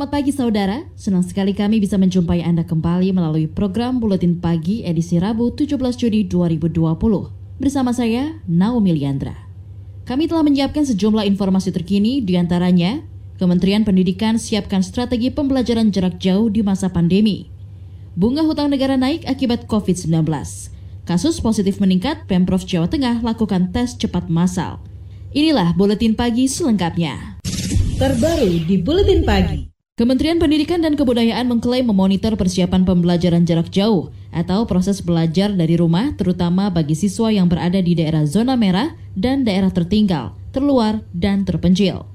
Selamat pagi saudara, senang sekali kami bisa menjumpai Anda kembali melalui program Buletin Pagi edisi Rabu 17 Juni 2020. Bersama saya, Naomi Liandra. Kami telah menyiapkan sejumlah informasi terkini di antaranya Kementerian Pendidikan siapkan strategi pembelajaran jarak jauh di masa pandemi. Bunga hutang negara naik akibat COVID-19. Kasus positif meningkat, Pemprov Jawa Tengah lakukan tes cepat massal. Inilah Buletin Pagi selengkapnya. Terbaru di Buletin Pagi. Kementerian Pendidikan dan Kebudayaan mengklaim memonitor persiapan pembelajaran jarak jauh atau proses belajar dari rumah terutama bagi siswa yang berada di daerah zona merah dan daerah tertinggal, terluar, dan terpencil.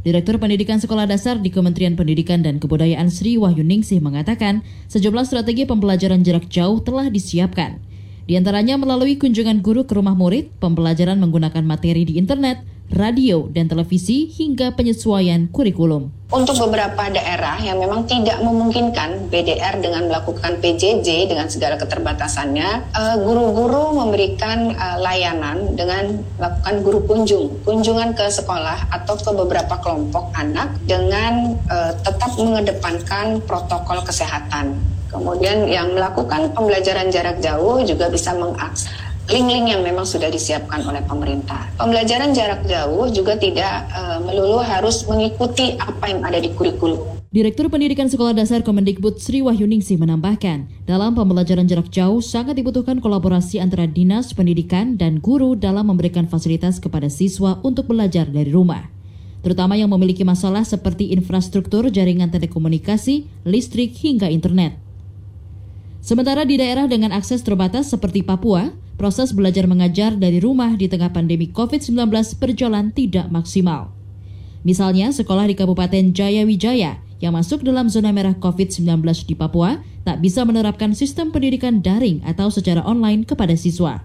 Direktur Pendidikan Sekolah Dasar di Kementerian Pendidikan dan Kebudayaan Sri Wahyuningsih mengatakan sejumlah strategi pembelajaran jarak jauh telah disiapkan. Di antaranya melalui kunjungan guru ke rumah murid, pembelajaran menggunakan materi di internet, radio, dan televisi hingga penyesuaian kurikulum. Untuk beberapa daerah yang memang tidak memungkinkan BDR dengan melakukan PJJ dengan segala keterbatasannya, eh, guru-guru memberikan eh, layanan dengan melakukan guru kunjung, kunjungan ke sekolah atau ke beberapa kelompok anak dengan eh, tetap mengedepankan protokol kesehatan. Kemudian yang melakukan pembelajaran jarak jauh juga bisa mengakses link-link yang memang sudah disiapkan oleh pemerintah. Pembelajaran jarak jauh juga tidak uh, melulu harus mengikuti apa yang ada di kurikulum. Direktur Pendidikan Sekolah Dasar Kemendikbud Sri Wahyuningsih menambahkan, dalam pembelajaran jarak jauh sangat dibutuhkan kolaborasi antara dinas pendidikan dan guru dalam memberikan fasilitas kepada siswa untuk belajar dari rumah. Terutama yang memiliki masalah seperti infrastruktur jaringan telekomunikasi, listrik, hingga internet. Sementara di daerah dengan akses terbatas seperti Papua, proses belajar mengajar dari rumah di tengah pandemi COVID-19 berjalan tidak maksimal. Misalnya, sekolah di Kabupaten Jaya Wijaya yang masuk dalam zona merah COVID-19 di Papua tak bisa menerapkan sistem pendidikan daring atau secara online kepada siswa.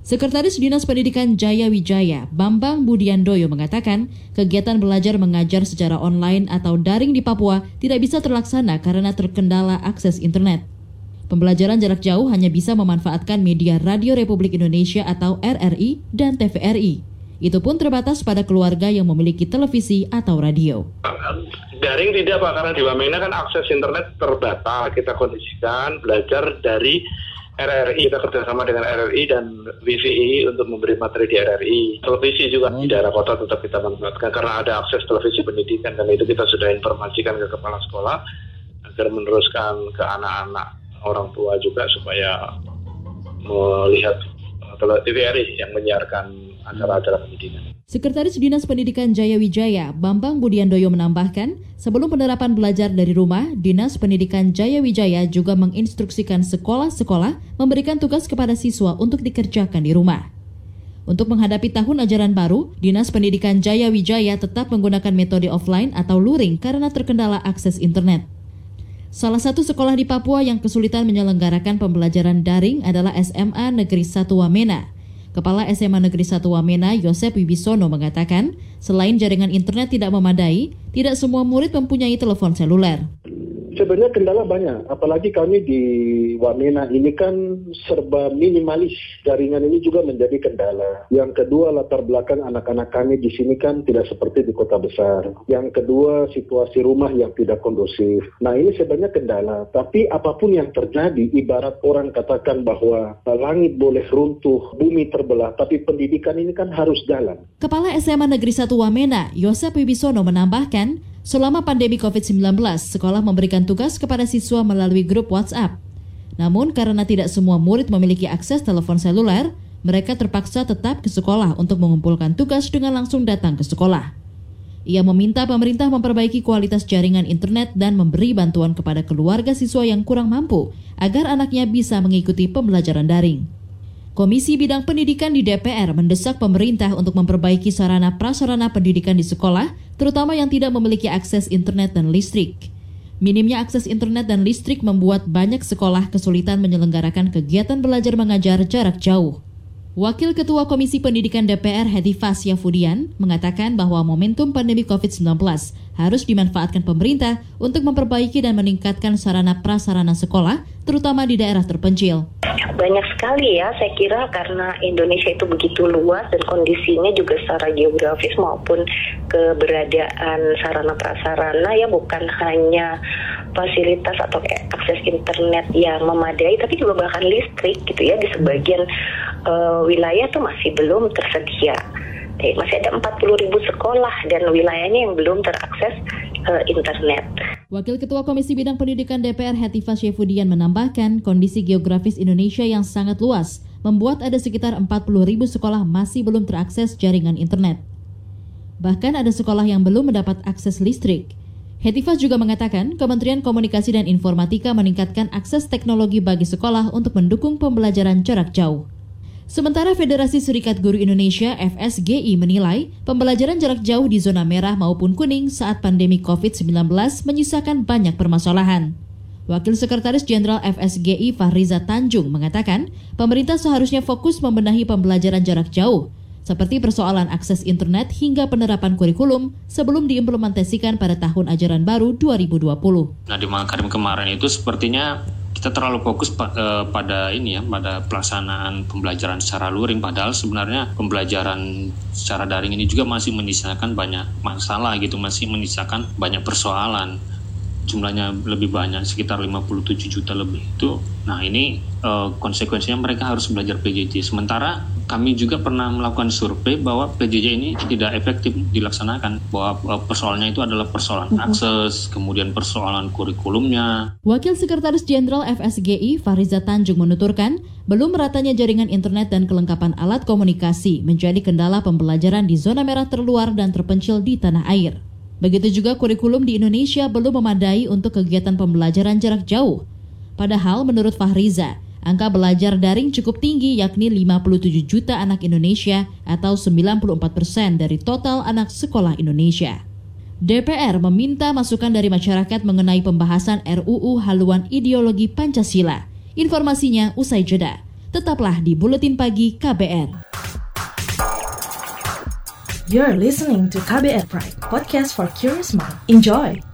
Sekretaris Dinas Pendidikan Jaya Wijaya, Bambang Budiandoyo mengatakan, kegiatan belajar mengajar secara online atau daring di Papua tidak bisa terlaksana karena terkendala akses internet. Pembelajaran jarak jauh hanya bisa memanfaatkan media Radio Republik Indonesia atau RRI dan TVRI. Itu pun terbatas pada keluarga yang memiliki televisi atau radio. Daring tidak Pak, karena di Wamena kan akses internet terbatas. Kita kondisikan belajar dari RRI, kita kerjasama dengan RRI dan WVI untuk memberi materi di RRI. Televisi juga di daerah kota tetap kita manfaatkan karena ada akses televisi pendidikan dan itu kita sudah informasikan ke kepala sekolah agar meneruskan ke anak-anak orang tua juga supaya melihat TVRI yang menyiarkan acara-acara pendidikan. Sekretaris Dinas Pendidikan Jaya Wijaya, Bambang Budiandoyo menambahkan, sebelum penerapan belajar dari rumah, Dinas Pendidikan Jaya Wijaya juga menginstruksikan sekolah-sekolah memberikan tugas kepada siswa untuk dikerjakan di rumah. Untuk menghadapi tahun ajaran baru, Dinas Pendidikan Jaya Wijaya tetap menggunakan metode offline atau luring karena terkendala akses internet. Salah satu sekolah di Papua yang kesulitan menyelenggarakan pembelajaran daring adalah SMA Negeri 1 Wamena. Kepala SMA Negeri 1 Wamena, Yosep Wibisono mengatakan, selain jaringan internet tidak memadai, tidak semua murid mempunyai telepon seluler. Sebenarnya kendala banyak, apalagi kami di Wamena ini kan serba minimalis. Jaringan ini juga menjadi kendala. Yang kedua latar belakang anak-anak kami di sini kan tidak seperti di kota besar. Yang kedua situasi rumah yang tidak kondusif. Nah ini sebenarnya kendala. Tapi apa pun yang terjadi, ibarat orang katakan bahwa langit boleh runtuh, bumi terbelah, tapi pendidikan ini kan harus jalan. Kepala SMA Negeri 1 Wamena, Yosep Wibisono menambahkan, Selama pandemi COVID-19, sekolah memberikan tugas kepada siswa melalui grup WhatsApp. Namun karena tidak semua murid memiliki akses telepon seluler, mereka terpaksa tetap ke sekolah untuk mengumpulkan tugas dengan langsung datang ke sekolah. Ia meminta pemerintah memperbaiki kualitas jaringan internet dan memberi bantuan kepada keluarga siswa yang kurang mampu agar anaknya bisa mengikuti pembelajaran daring. Komisi Bidang Pendidikan di DPR mendesak pemerintah untuk memperbaiki sarana prasarana pendidikan di sekolah terutama yang tidak memiliki akses internet dan listrik. Minimnya akses internet dan listrik membuat banyak sekolah kesulitan menyelenggarakan kegiatan belajar mengajar jarak jauh. Wakil Ketua Komisi Pendidikan DPR Hetifah Syafudian mengatakan bahwa momentum pandemi COVID-19 harus dimanfaatkan pemerintah untuk memperbaiki dan meningkatkan sarana prasarana sekolah, terutama di daerah terpencil. Banyak sekali ya, saya kira karena Indonesia itu begitu luas dan kondisinya juga secara geografis maupun keberadaan sarana prasarana ya bukan hanya fasilitas atau akses internet yang memadai, tapi juga bahkan listrik gitu ya di sebagian uh, wilayah tuh masih belum tersedia. Eh, masih ada 40 ribu sekolah dan wilayahnya yang belum terakses uh, internet. Wakil Ketua Komisi Bidang Pendidikan DPR Hetifah Syefudian menambahkan kondisi geografis Indonesia yang sangat luas membuat ada sekitar 40 ribu sekolah masih belum terakses jaringan internet. Bahkan ada sekolah yang belum mendapat akses listrik. Hetifah juga mengatakan Kementerian Komunikasi dan Informatika meningkatkan akses teknologi bagi sekolah untuk mendukung pembelajaran jarak jauh. Sementara Federasi Serikat Guru Indonesia FSGI menilai pembelajaran jarak jauh di zona merah maupun kuning saat pandemi COVID-19 menyisakan banyak permasalahan. Wakil Sekretaris Jenderal FSGI Fahriza Tanjung mengatakan, pemerintah seharusnya fokus membenahi pembelajaran jarak jauh, seperti persoalan akses internet hingga penerapan kurikulum sebelum diimplementasikan pada tahun ajaran baru 2020. Nah, di kemarin itu sepertinya kita terlalu fokus uh, pada ini ya pada pelaksanaan pembelajaran secara luring. Padahal sebenarnya pembelajaran secara daring ini juga masih menyisakan banyak masalah gitu masih menyisakan banyak persoalan. Jumlahnya lebih banyak sekitar 57 juta lebih. Itu nah ini uh, konsekuensinya mereka harus belajar PJJ sementara kami juga pernah melakukan survei bahwa PJJ ini tidak efektif dilaksanakan bahwa e, persoalannya itu adalah persoalan uh-huh. akses kemudian persoalan kurikulumnya Wakil Sekretaris Jenderal FSGI Fariza Tanjung menuturkan belum meratanya jaringan internet dan kelengkapan alat komunikasi menjadi kendala pembelajaran di zona merah terluar dan terpencil di tanah air. Begitu juga kurikulum di Indonesia belum memadai untuk kegiatan pembelajaran jarak jauh. Padahal menurut Fahriza, Angka belajar daring cukup tinggi yakni 57 juta anak Indonesia atau 94 persen dari total anak sekolah Indonesia. DPR meminta masukan dari masyarakat mengenai pembahasan RUU haluan ideologi Pancasila. Informasinya usai jeda. Tetaplah di Buletin Pagi KBR. You're listening to KBR Pride, podcast for curious mind. Enjoy!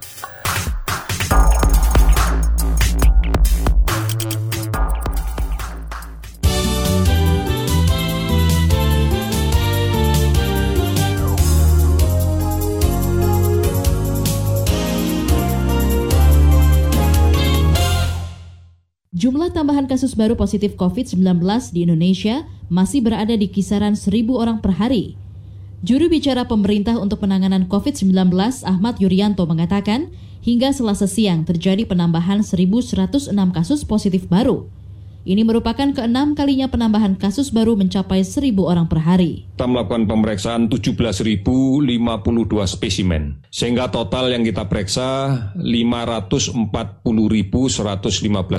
Jumlah tambahan kasus baru positif COVID-19 di Indonesia masih berada di kisaran 1.000 orang per hari. Juru bicara pemerintah untuk penanganan COVID-19 Ahmad Yuryanto mengatakan, hingga selasa siang terjadi penambahan 1.106 kasus positif baru. Ini merupakan keenam kalinya penambahan kasus baru mencapai 1.000 orang per hari. Kita melakukan pemeriksaan 17.052 spesimen, sehingga total yang kita periksa 540.115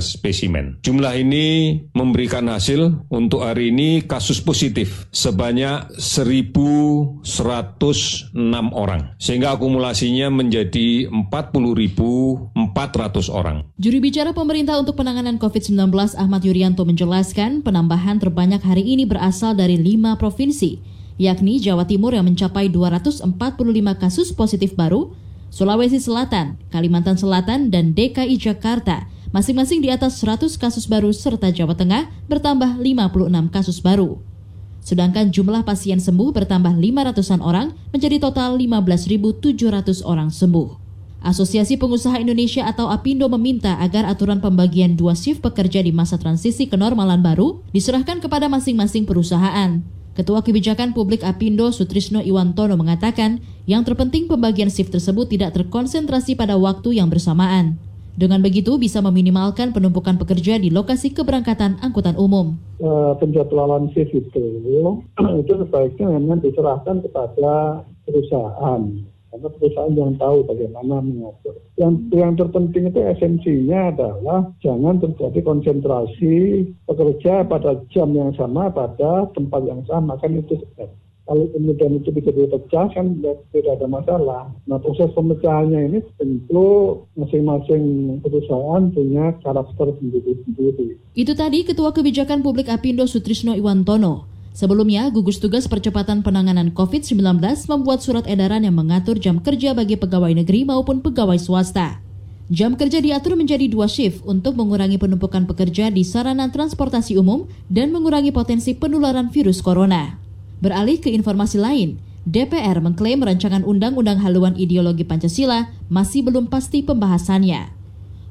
spesimen. Jumlah ini memberikan hasil untuk hari ini kasus positif sebanyak 1.106 orang, sehingga akumulasinya menjadi 40.400 orang. Juru bicara pemerintah untuk penanganan COVID-19 Ahmad Yuri Irianto menjelaskan penambahan terbanyak hari ini berasal dari lima provinsi, yakni Jawa Timur yang mencapai 245 kasus positif baru, Sulawesi Selatan, Kalimantan Selatan, dan DKI Jakarta masing-masing di atas 100 kasus baru serta Jawa Tengah bertambah 56 kasus baru. Sedangkan jumlah pasien sembuh bertambah 500-an orang menjadi total 15.700 orang sembuh. Asosiasi Pengusaha Indonesia atau APindo meminta agar aturan pembagian dua shift pekerja di masa transisi kenormalan baru diserahkan kepada masing-masing perusahaan. Ketua Kebijakan Publik Apindo Sutrisno Iwantono mengatakan, yang terpenting pembagian shift tersebut tidak terkonsentrasi pada waktu yang bersamaan. Dengan begitu bisa meminimalkan penumpukan pekerja di lokasi keberangkatan angkutan umum. Uh, penjadwalan shift itu itu sebaiknya memang diserahkan kepada perusahaan karena perusahaan yang tahu bagaimana mengatur. Yang yang terpenting itu esensinya adalah jangan terjadi konsentrasi pekerja pada jam yang sama pada tempat yang sama kan itu sebab. kalau kemudian itu bisa dipecah kan tidak ada masalah. Nah proses pemecahannya ini tentu masing-masing perusahaan punya karakter sendiri-sendiri. Itu tadi Ketua Kebijakan Publik Apindo Sutrisno Iwantono. Sebelumnya, gugus tugas percepatan penanganan COVID-19 membuat surat edaran yang mengatur jam kerja bagi pegawai negeri maupun pegawai swasta. Jam kerja diatur menjadi dua shift untuk mengurangi penumpukan pekerja di sarana transportasi umum dan mengurangi potensi penularan virus corona. Beralih ke informasi lain, DPR mengklaim rancangan undang-undang haluan ideologi Pancasila masih belum pasti pembahasannya.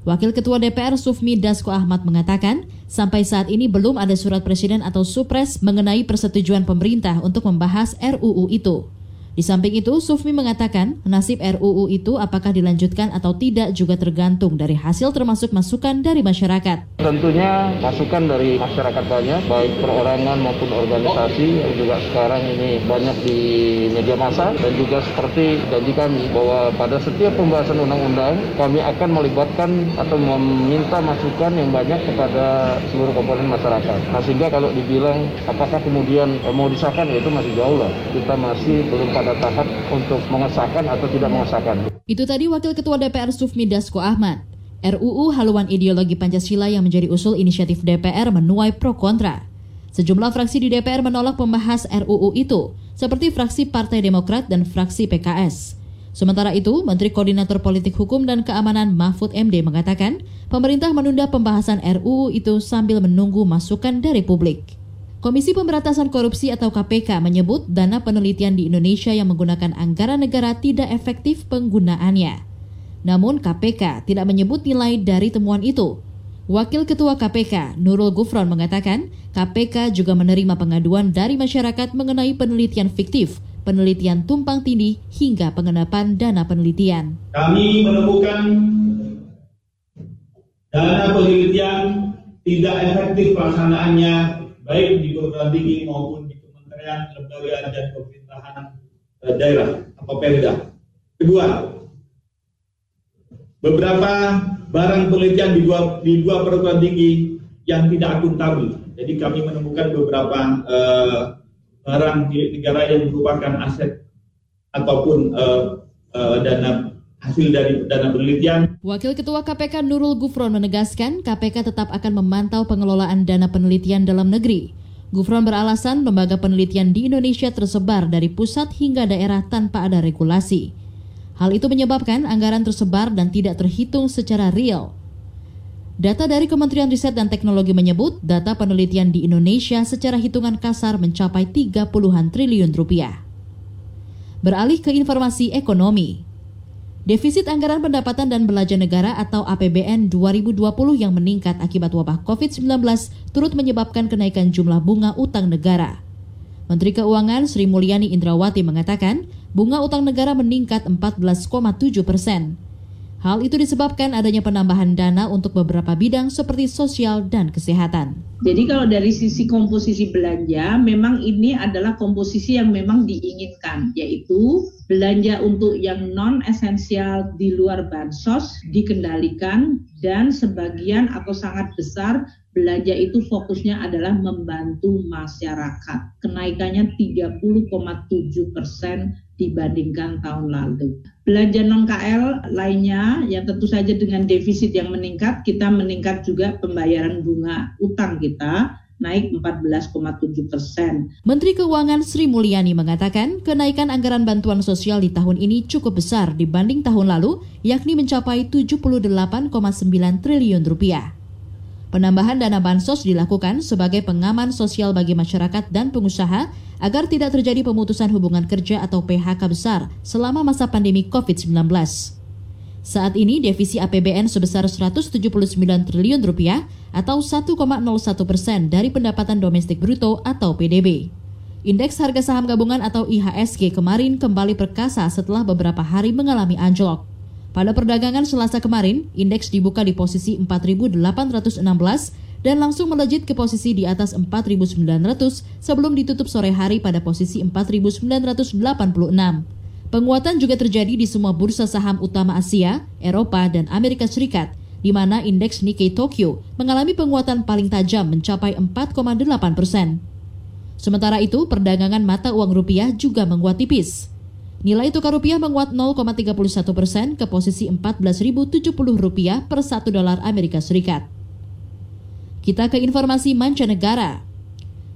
Wakil Ketua DPR Sufmi Dasko Ahmad mengatakan, sampai saat ini belum ada surat presiden atau supres mengenai persetujuan pemerintah untuk membahas RUU itu. Di samping itu, Sufmi mengatakan nasib RUU itu apakah dilanjutkan atau tidak juga tergantung dari hasil termasuk masukan dari masyarakat. Tentunya masukan dari masyarakat banyak, baik perorangan maupun organisasi yang juga sekarang ini banyak di media massa dan juga seperti janji kami bahwa pada setiap pembahasan undang-undang kami akan melibatkan atau meminta masukan yang banyak kepada seluruh komponen masyarakat. Nah, sehingga kalau dibilang apakah kemudian mau disahkan ya itu masih jauh lah. Kita masih belum pada tahap untuk mengesahkan atau tidak mengesahkan. Itu tadi Wakil Ketua DPR Sufmi Dasko Ahmad. RUU haluan ideologi Pancasila yang menjadi usul inisiatif DPR menuai pro kontra. Sejumlah fraksi di DPR menolak pembahas RUU itu, seperti fraksi Partai Demokrat dan fraksi PKS. Sementara itu, Menteri Koordinator Politik Hukum dan Keamanan Mahfud MD mengatakan, pemerintah menunda pembahasan RUU itu sambil menunggu masukan dari publik. Komisi Pemberantasan Korupsi atau KPK menyebut dana penelitian di Indonesia yang menggunakan anggaran negara tidak efektif penggunaannya. Namun KPK tidak menyebut nilai dari temuan itu. Wakil Ketua KPK, Nurul Gufron mengatakan, KPK juga menerima pengaduan dari masyarakat mengenai penelitian fiktif, penelitian tumpang tindih, hingga pengenapan dana penelitian. Kami menemukan dana penelitian tidak efektif pelaksanaannya baik di tinggi maupun di kementerian, lembaga dan pemerintahan eh, daerah atau Pemda. Kedua, beberapa barang penelitian di dua di dua perguruan tinggi yang tidak akuntabel. Jadi kami menemukan beberapa eh, barang di negara yang merupakan aset ataupun eh, eh, dana hasil dari dana penelitian. Wakil Ketua KPK Nurul Gufron menegaskan KPK tetap akan memantau pengelolaan dana penelitian dalam negeri. Gufron beralasan lembaga penelitian di Indonesia tersebar dari pusat hingga daerah tanpa ada regulasi. Hal itu menyebabkan anggaran tersebar dan tidak terhitung secara real. Data dari Kementerian Riset dan Teknologi menyebut data penelitian di Indonesia secara hitungan kasar mencapai 30-an triliun rupiah. Beralih ke informasi ekonomi, Defisit anggaran pendapatan dan belanja negara atau APBN 2020 yang meningkat akibat wabah COVID-19 turut menyebabkan kenaikan jumlah bunga utang negara. Menteri Keuangan Sri Mulyani Indrawati mengatakan, bunga utang negara meningkat 14,7 persen. Hal itu disebabkan adanya penambahan dana untuk beberapa bidang seperti sosial dan kesehatan. Jadi kalau dari sisi komposisi belanja, memang ini adalah komposisi yang memang diinginkan, yaitu belanja untuk yang non esensial di luar bansos dikendalikan dan sebagian atau sangat besar belanja itu fokusnya adalah membantu masyarakat. Kenaikannya 30,7 persen dibandingkan tahun lalu. Belanja non KL lainnya yang tentu saja dengan defisit yang meningkat, kita meningkat juga pembayaran bunga utang kita naik 14,7 persen. Menteri Keuangan Sri Mulyani mengatakan kenaikan anggaran bantuan sosial di tahun ini cukup besar dibanding tahun lalu, yakni mencapai 78,9 triliun rupiah. Penambahan dana bansos dilakukan sebagai pengaman sosial bagi masyarakat dan pengusaha agar tidak terjadi pemutusan hubungan kerja atau PHK besar selama masa pandemi COVID-19. Saat ini defisi APBN sebesar 179 triliun rupiah atau 1,01 persen dari pendapatan domestik bruto atau PDB. Indeks harga saham gabungan atau IHSG kemarin kembali perkasa setelah beberapa hari mengalami anjlok. Pada perdagangan Selasa kemarin, indeks dibuka di posisi 4.816 dan langsung melejit ke posisi di atas 4.900 sebelum ditutup sore hari pada posisi 4.986. Penguatan juga terjadi di semua bursa saham utama Asia, Eropa, dan Amerika Serikat, di mana indeks Nikkei Tokyo mengalami penguatan paling tajam mencapai 4,8 persen. Sementara itu, perdagangan mata uang rupiah juga menguat tipis. Nilai tukar rupiah menguat 0,31 persen ke posisi 14.070 rupiah per 1 dolar Amerika Serikat. Kita ke informasi mancanegara.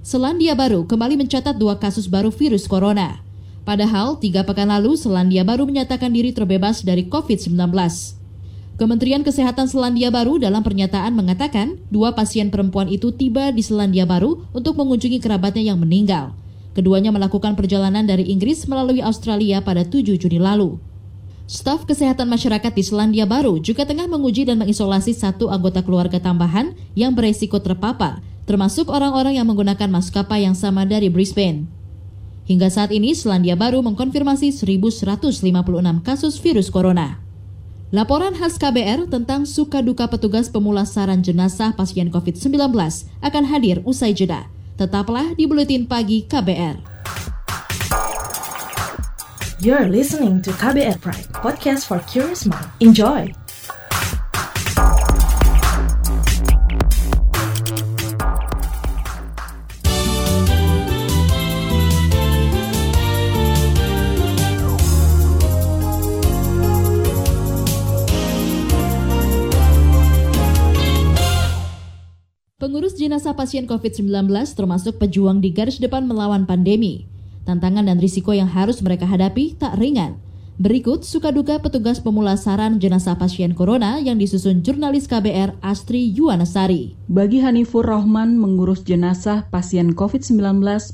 Selandia Baru kembali mencatat dua kasus baru virus corona. Padahal tiga pekan lalu Selandia Baru menyatakan diri terbebas dari COVID-19. Kementerian Kesehatan Selandia Baru dalam pernyataan mengatakan dua pasien perempuan itu tiba di Selandia Baru untuk mengunjungi kerabatnya yang meninggal. Keduanya melakukan perjalanan dari Inggris melalui Australia pada 7 Juni lalu. Staf Kesehatan Masyarakat di Selandia Baru juga tengah menguji dan mengisolasi satu anggota keluarga tambahan yang beresiko terpapar, termasuk orang-orang yang menggunakan maskapai yang sama dari Brisbane. Hingga saat ini, Selandia Baru mengkonfirmasi 1.156 kasus virus corona. Laporan khas KBR tentang suka duka petugas pemulasaran jenazah pasien COVID-19 akan hadir usai jeda. Tetaplah di Buletin Pagi KBR. You're listening to KBR Pride, podcast for curious mind. Enjoy! Jenazah pasien COVID-19 termasuk pejuang di garis depan melawan pandemi. Tantangan dan risiko yang harus mereka hadapi tak ringan. Berikut suka duka petugas pemulasaran jenazah pasien corona yang disusun jurnalis KBR Astri Yuwanasari. Bagi Hanifur Rohman, mengurus jenazah pasien COVID-19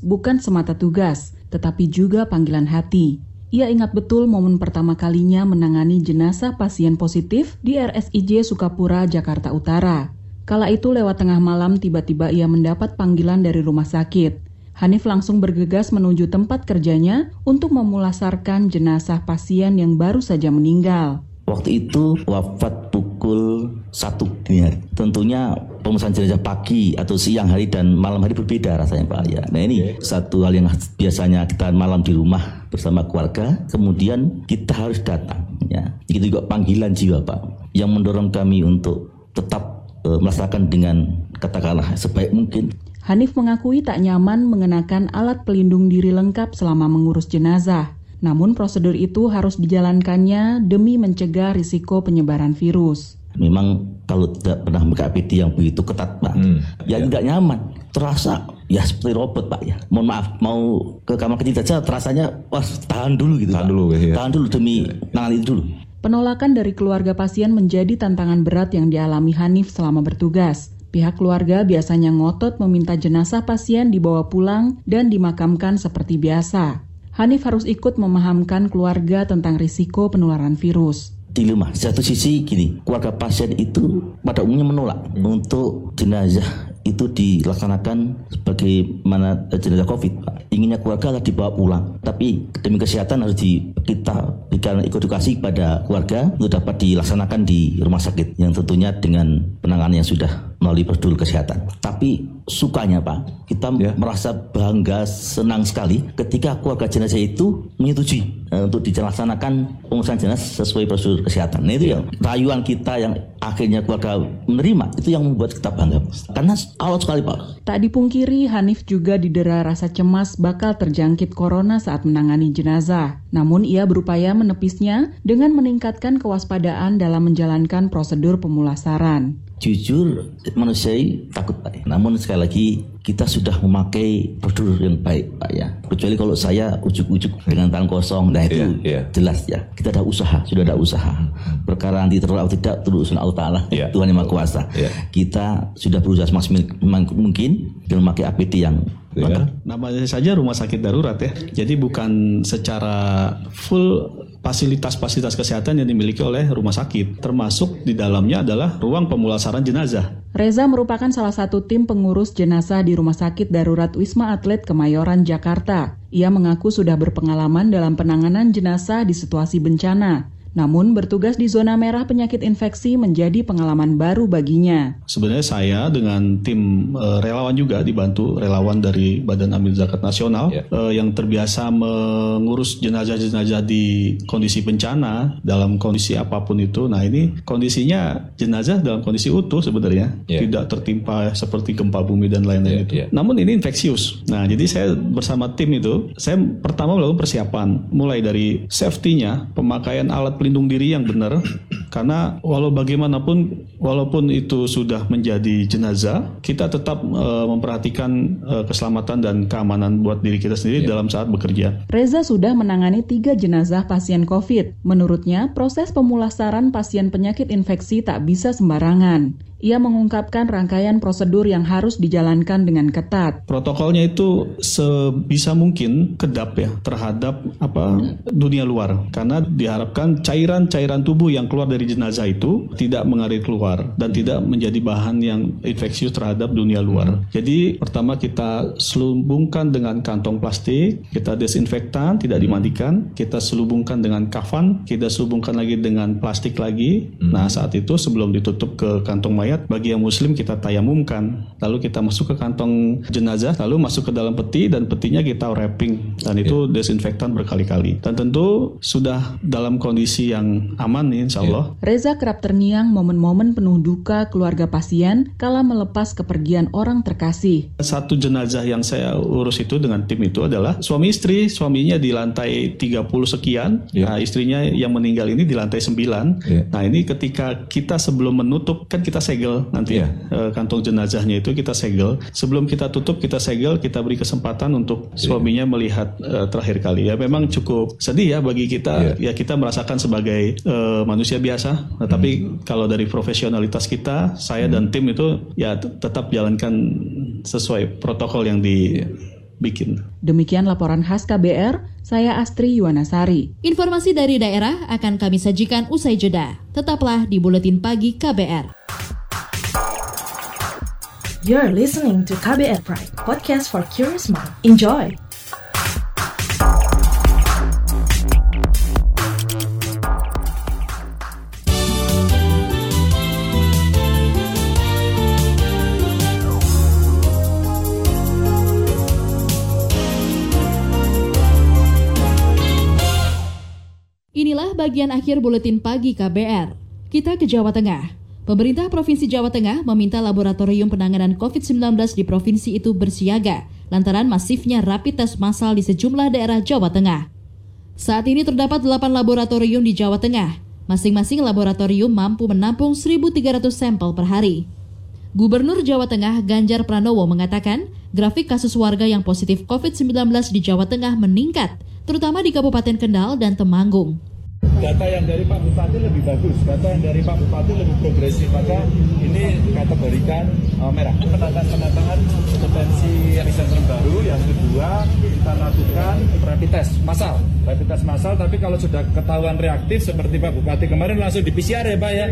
bukan semata tugas, tetapi juga panggilan hati. Ia ingat betul momen pertama kalinya menangani jenazah pasien positif di RSIJ Sukapura, Jakarta Utara. Kala itu lewat tengah malam tiba-tiba ia mendapat panggilan dari rumah sakit. Hanif langsung bergegas menuju tempat kerjanya untuk memulasarkan jenazah pasien yang baru saja meninggal. Waktu itu wafat pukul 1 dini hari. Tentunya pemesan jenazah pagi atau siang hari dan malam hari berbeda rasanya Pak ya. Nah ini satu hal yang biasanya kita malam di rumah bersama keluarga, kemudian kita harus datang ya. Itu juga panggilan jiwa Pak yang mendorong kami untuk tetap melaksanakan dengan katakanlah sebaik mungkin. Hanif mengakui tak nyaman mengenakan alat pelindung diri lengkap selama mengurus jenazah. Namun prosedur itu harus dijalankannya demi mencegah risiko penyebaran virus. Memang kalau tidak pernah APD yang begitu ketat Pak, hmm, ya, ya tidak nyaman. Terasa ya seperti robot Pak ya. Mohon maaf, mau ke kamar kecil saja terasanya wah tahan dulu gitu. Tahan Pak. dulu ya. Tahan dulu demi nangan itu dulu. Penolakan dari keluarga pasien menjadi tantangan berat yang dialami Hanif selama bertugas. Pihak keluarga biasanya ngotot meminta jenazah pasien dibawa pulang dan dimakamkan seperti biasa. Hanif harus ikut memahamkan keluarga tentang risiko penularan virus dilema. Di satu sisi gini, keluarga pasien itu pada umumnya menolak untuk jenazah itu dilaksanakan sebagaimana jenazah COVID. Inginnya keluarga dibawa pulang, tapi demi kesehatan harus di, kita berikan edukasi kepada keluarga untuk dapat dilaksanakan di rumah sakit yang tentunya dengan penanganan yang sudah melalui prosedur kesehatan. Tapi sukanya Pak, kita ya. merasa bangga, senang sekali ketika keluarga jenazah itu menyetujui uh, untuk dilaksanakan pengurusan jenazah sesuai prosedur kesehatan. Nah itu yang rayuan kita yang akhirnya keluarga menerima itu yang membuat kita bangga. Karena sekali Pak. Tak dipungkiri Hanif juga didera rasa cemas bakal terjangkit corona saat menangani jenazah. Namun ia berupaya menepisnya dengan meningkatkan kewaspadaan dalam menjalankan prosedur pemulasaran. Jujur manusia takut Pak. Namun sekali lagi kita sudah memakai prosedur yang baik Pak ya. Kecuali kalau saya ujuk-ujuk dengan tangan kosong, nah itu yeah, yeah. jelas ya. Kita ada usaha, sudah ada usaha. Perkara nanti terlalu atau tidak terus Allah Ta'ala, yeah. Tuhan yang Maha Kuasa. Yeah. Kita sudah berusaha semaksimal mungkin dengan memakai APD yang ya. Namanya saja rumah sakit darurat ya. Jadi bukan secara full fasilitas-fasilitas kesehatan yang dimiliki oleh rumah sakit. Termasuk di dalamnya adalah ruang pemulasaran jenazah. Reza merupakan salah satu tim pengurus jenazah di Rumah Sakit Darurat Wisma Atlet Kemayoran, Jakarta. Ia mengaku sudah berpengalaman dalam penanganan jenazah di situasi bencana. Namun bertugas di zona merah penyakit infeksi menjadi pengalaman baru baginya. Sebenarnya saya dengan tim uh, relawan juga dibantu relawan dari Badan Amil Zakat Nasional yeah. uh, yang terbiasa mengurus jenazah-jenazah di kondisi bencana dalam kondisi apa pun itu. Nah ini kondisinya jenazah dalam kondisi utuh sebenarnya, yeah. tidak tertimpa seperti gempa bumi dan lain-lain yeah, itu. Yeah. Namun ini infeksius. Nah jadi saya bersama tim itu, saya pertama melakukan persiapan, mulai dari safety-nya, pemakaian alat pelindung diri yang benar, karena walau bagaimanapun, walaupun itu sudah menjadi jenazah, kita tetap uh, memperhatikan uh, keselamatan dan keamanan buat diri kita sendiri yeah. dalam saat bekerja. Reza sudah menangani tiga jenazah pasien COVID. Menurutnya, proses pemulasaran pasien penyakit infeksi tak bisa sembarangan. Ia mengungkapkan rangkaian prosedur yang harus dijalankan dengan ketat. Protokolnya itu sebisa mungkin kedap ya terhadap apa dunia luar karena diharapkan cairan-cairan tubuh yang keluar dari jenazah itu tidak mengalir keluar dan tidak menjadi bahan yang infeksius terhadap dunia luar. Jadi pertama kita selubungkan dengan kantong plastik, kita desinfektan, tidak dimandikan, kita selubungkan dengan kafan, kita selubungkan lagi dengan plastik lagi. Nah saat itu sebelum ditutup ke kantong mayat mayat bagi yang muslim kita tayamumkan lalu kita masuk ke kantong jenazah lalu masuk ke dalam peti dan petinya kita wrapping dan itu yeah. desinfektan berkali-kali dan tentu sudah dalam kondisi yang aman nih insya Allah yeah. Reza kerap terngiang momen-momen penuh duka keluarga pasien kala melepas kepergian orang terkasih satu jenazah yang saya urus itu dengan tim itu adalah suami istri suaminya di lantai 30 sekian yeah. nah istrinya yang meninggal ini di lantai 9 yeah. nah ini ketika kita sebelum menutup kan kita segel nanti yeah. Iya. uh, kantong jenazahnya itu kita segel. Sebelum kita tutup kita segel, kita beri kesempatan untuk yeah. suaminya melihat uh, terakhir kali. Ya memang cukup sedih ya bagi kita. Yeah. Ya kita merasakan sebagai uh, manusia biasa. Nah, tapi hmm. kalau dari profesionalitas kita, saya hmm. dan tim itu ya tetap jalankan sesuai protokol yang di yeah bikin. Demikian laporan khas KBR, saya Astri Yuwanasari. Informasi dari daerah akan kami sajikan usai jeda. Tetaplah di Buletin Pagi KBR. You're listening to KBR Pride, podcast for curious mind. Enjoy! Inilah bagian akhir buletin pagi KBR. Kita ke Jawa Tengah. Pemerintah Provinsi Jawa Tengah meminta laboratorium penanganan COVID-19 di provinsi itu bersiaga lantaran masifnya rapid test massal di sejumlah daerah Jawa Tengah. Saat ini terdapat 8 laboratorium di Jawa Tengah. Masing-masing laboratorium mampu menampung 1.300 sampel per hari. Gubernur Jawa Tengah Ganjar Pranowo mengatakan, grafik kasus warga yang positif COVID-19 di Jawa Tengah meningkat, terutama di Kabupaten Kendal dan Temanggung data yang dari Pak Bupati lebih bagus, data yang dari Pak Bupati lebih progresif, maka ini kategorikan uh, merah. Penataan-penataan potensi riset terbaru, yang kedua kita lakukan rapid test massal, rapid test massal, tapi kalau sudah ketahuan reaktif seperti Pak Bupati kemarin langsung di PCR ya Pak ya,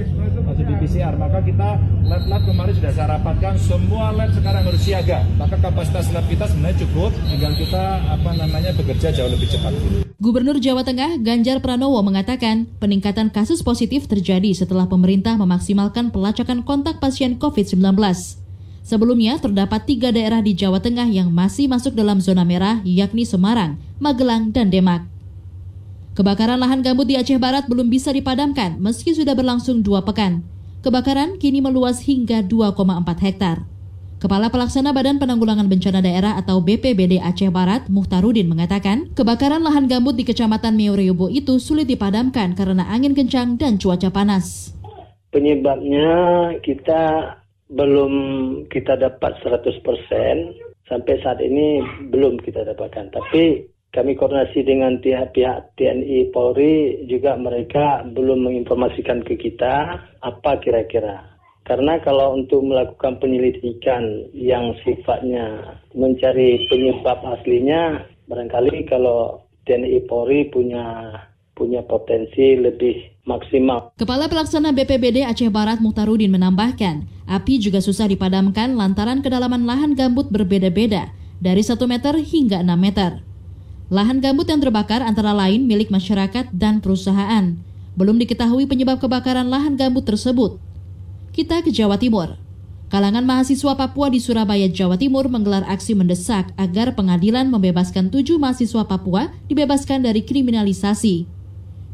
langsung di PCR, maka kita lab-lab kemarin sudah saya rapatkan, semua lab sekarang harus siaga, maka kapasitas lab kita sebenarnya cukup, tinggal kita apa namanya bekerja jauh lebih cepat. Gubernur Jawa Tengah Ganjar Pranowo mengatakan peningkatan kasus positif terjadi setelah pemerintah memaksimalkan pelacakan kontak pasien COVID-19. Sebelumnya terdapat tiga daerah di Jawa Tengah yang masih masuk dalam zona merah yakni Semarang, Magelang, dan Demak. Kebakaran lahan gambut di Aceh Barat belum bisa dipadamkan meski sudah berlangsung dua pekan. Kebakaran kini meluas hingga 2,4 hektar. Kepala Pelaksana Badan Penanggulangan Bencana Daerah atau BPBD Aceh Barat, Muhtarudin mengatakan, kebakaran lahan gambut di Kecamatan Meoreobo itu sulit dipadamkan karena angin kencang dan cuaca panas. Penyebabnya kita belum kita dapat 100% sampai saat ini belum kita dapatkan. Tapi kami koordinasi dengan pihak-pihak TNI Polri juga mereka belum menginformasikan ke kita apa kira-kira karena kalau untuk melakukan penyelidikan yang sifatnya mencari penyebab aslinya, barangkali kalau TNI Polri punya punya potensi lebih maksimal. Kepala Pelaksana BPBD Aceh Barat Muhtarudin menambahkan, api juga susah dipadamkan lantaran kedalaman lahan gambut berbeda-beda, dari 1 meter hingga 6 meter. Lahan gambut yang terbakar antara lain milik masyarakat dan perusahaan. Belum diketahui penyebab kebakaran lahan gambut tersebut. Kita ke Jawa Timur. Kalangan mahasiswa Papua di Surabaya, Jawa Timur menggelar aksi mendesak agar pengadilan membebaskan tujuh mahasiswa Papua dibebaskan dari kriminalisasi.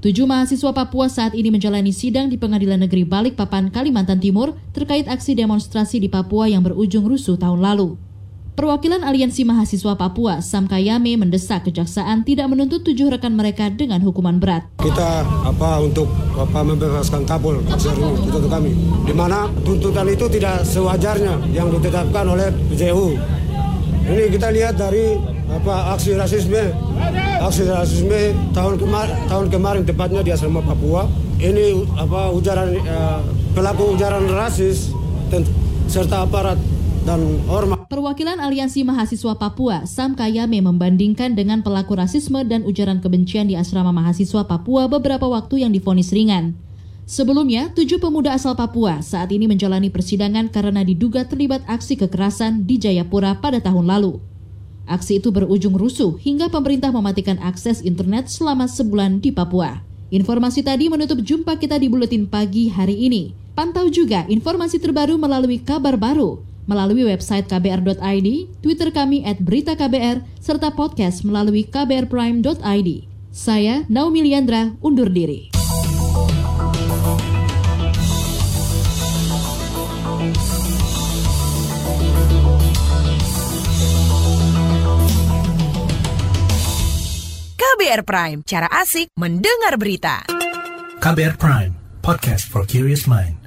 Tujuh mahasiswa Papua saat ini menjalani sidang di Pengadilan Negeri Balikpapan, Kalimantan Timur terkait aksi demonstrasi di Papua yang berujung rusuh tahun lalu. Perwakilan Aliansi Mahasiswa Papua, Sam Kayame, mendesak kejaksaan tidak menuntut tujuh rekan mereka dengan hukuman berat. Kita apa untuk apa membebaskan ini tuntutan kami, di mana tuntutan itu tidak sewajarnya yang ditetapkan oleh PJU. Ini kita lihat dari apa aksi rasisme, aksi rasisme tahun kemarin tahun kemarin tepatnya di asrama Papua. Ini apa ujaran uh, pelaku ujaran rasis serta aparat dan ormas. Perwakilan Aliansi Mahasiswa Papua, Sam Kayame membandingkan dengan pelaku rasisme dan ujaran kebencian di asrama mahasiswa Papua beberapa waktu yang difonis ringan. Sebelumnya, tujuh pemuda asal Papua saat ini menjalani persidangan karena diduga terlibat aksi kekerasan di Jayapura pada tahun lalu. Aksi itu berujung rusuh hingga pemerintah mematikan akses internet selama sebulan di Papua. Informasi tadi menutup jumpa kita di Buletin Pagi hari ini. Pantau juga informasi terbaru melalui kabar baru melalui website kbr.id, Twitter kami at berita KBR, serta podcast melalui kbrprime.id. Saya Naomi Liandra, undur diri. KBR Prime, cara asik mendengar berita. KBR Prime, podcast for curious mind.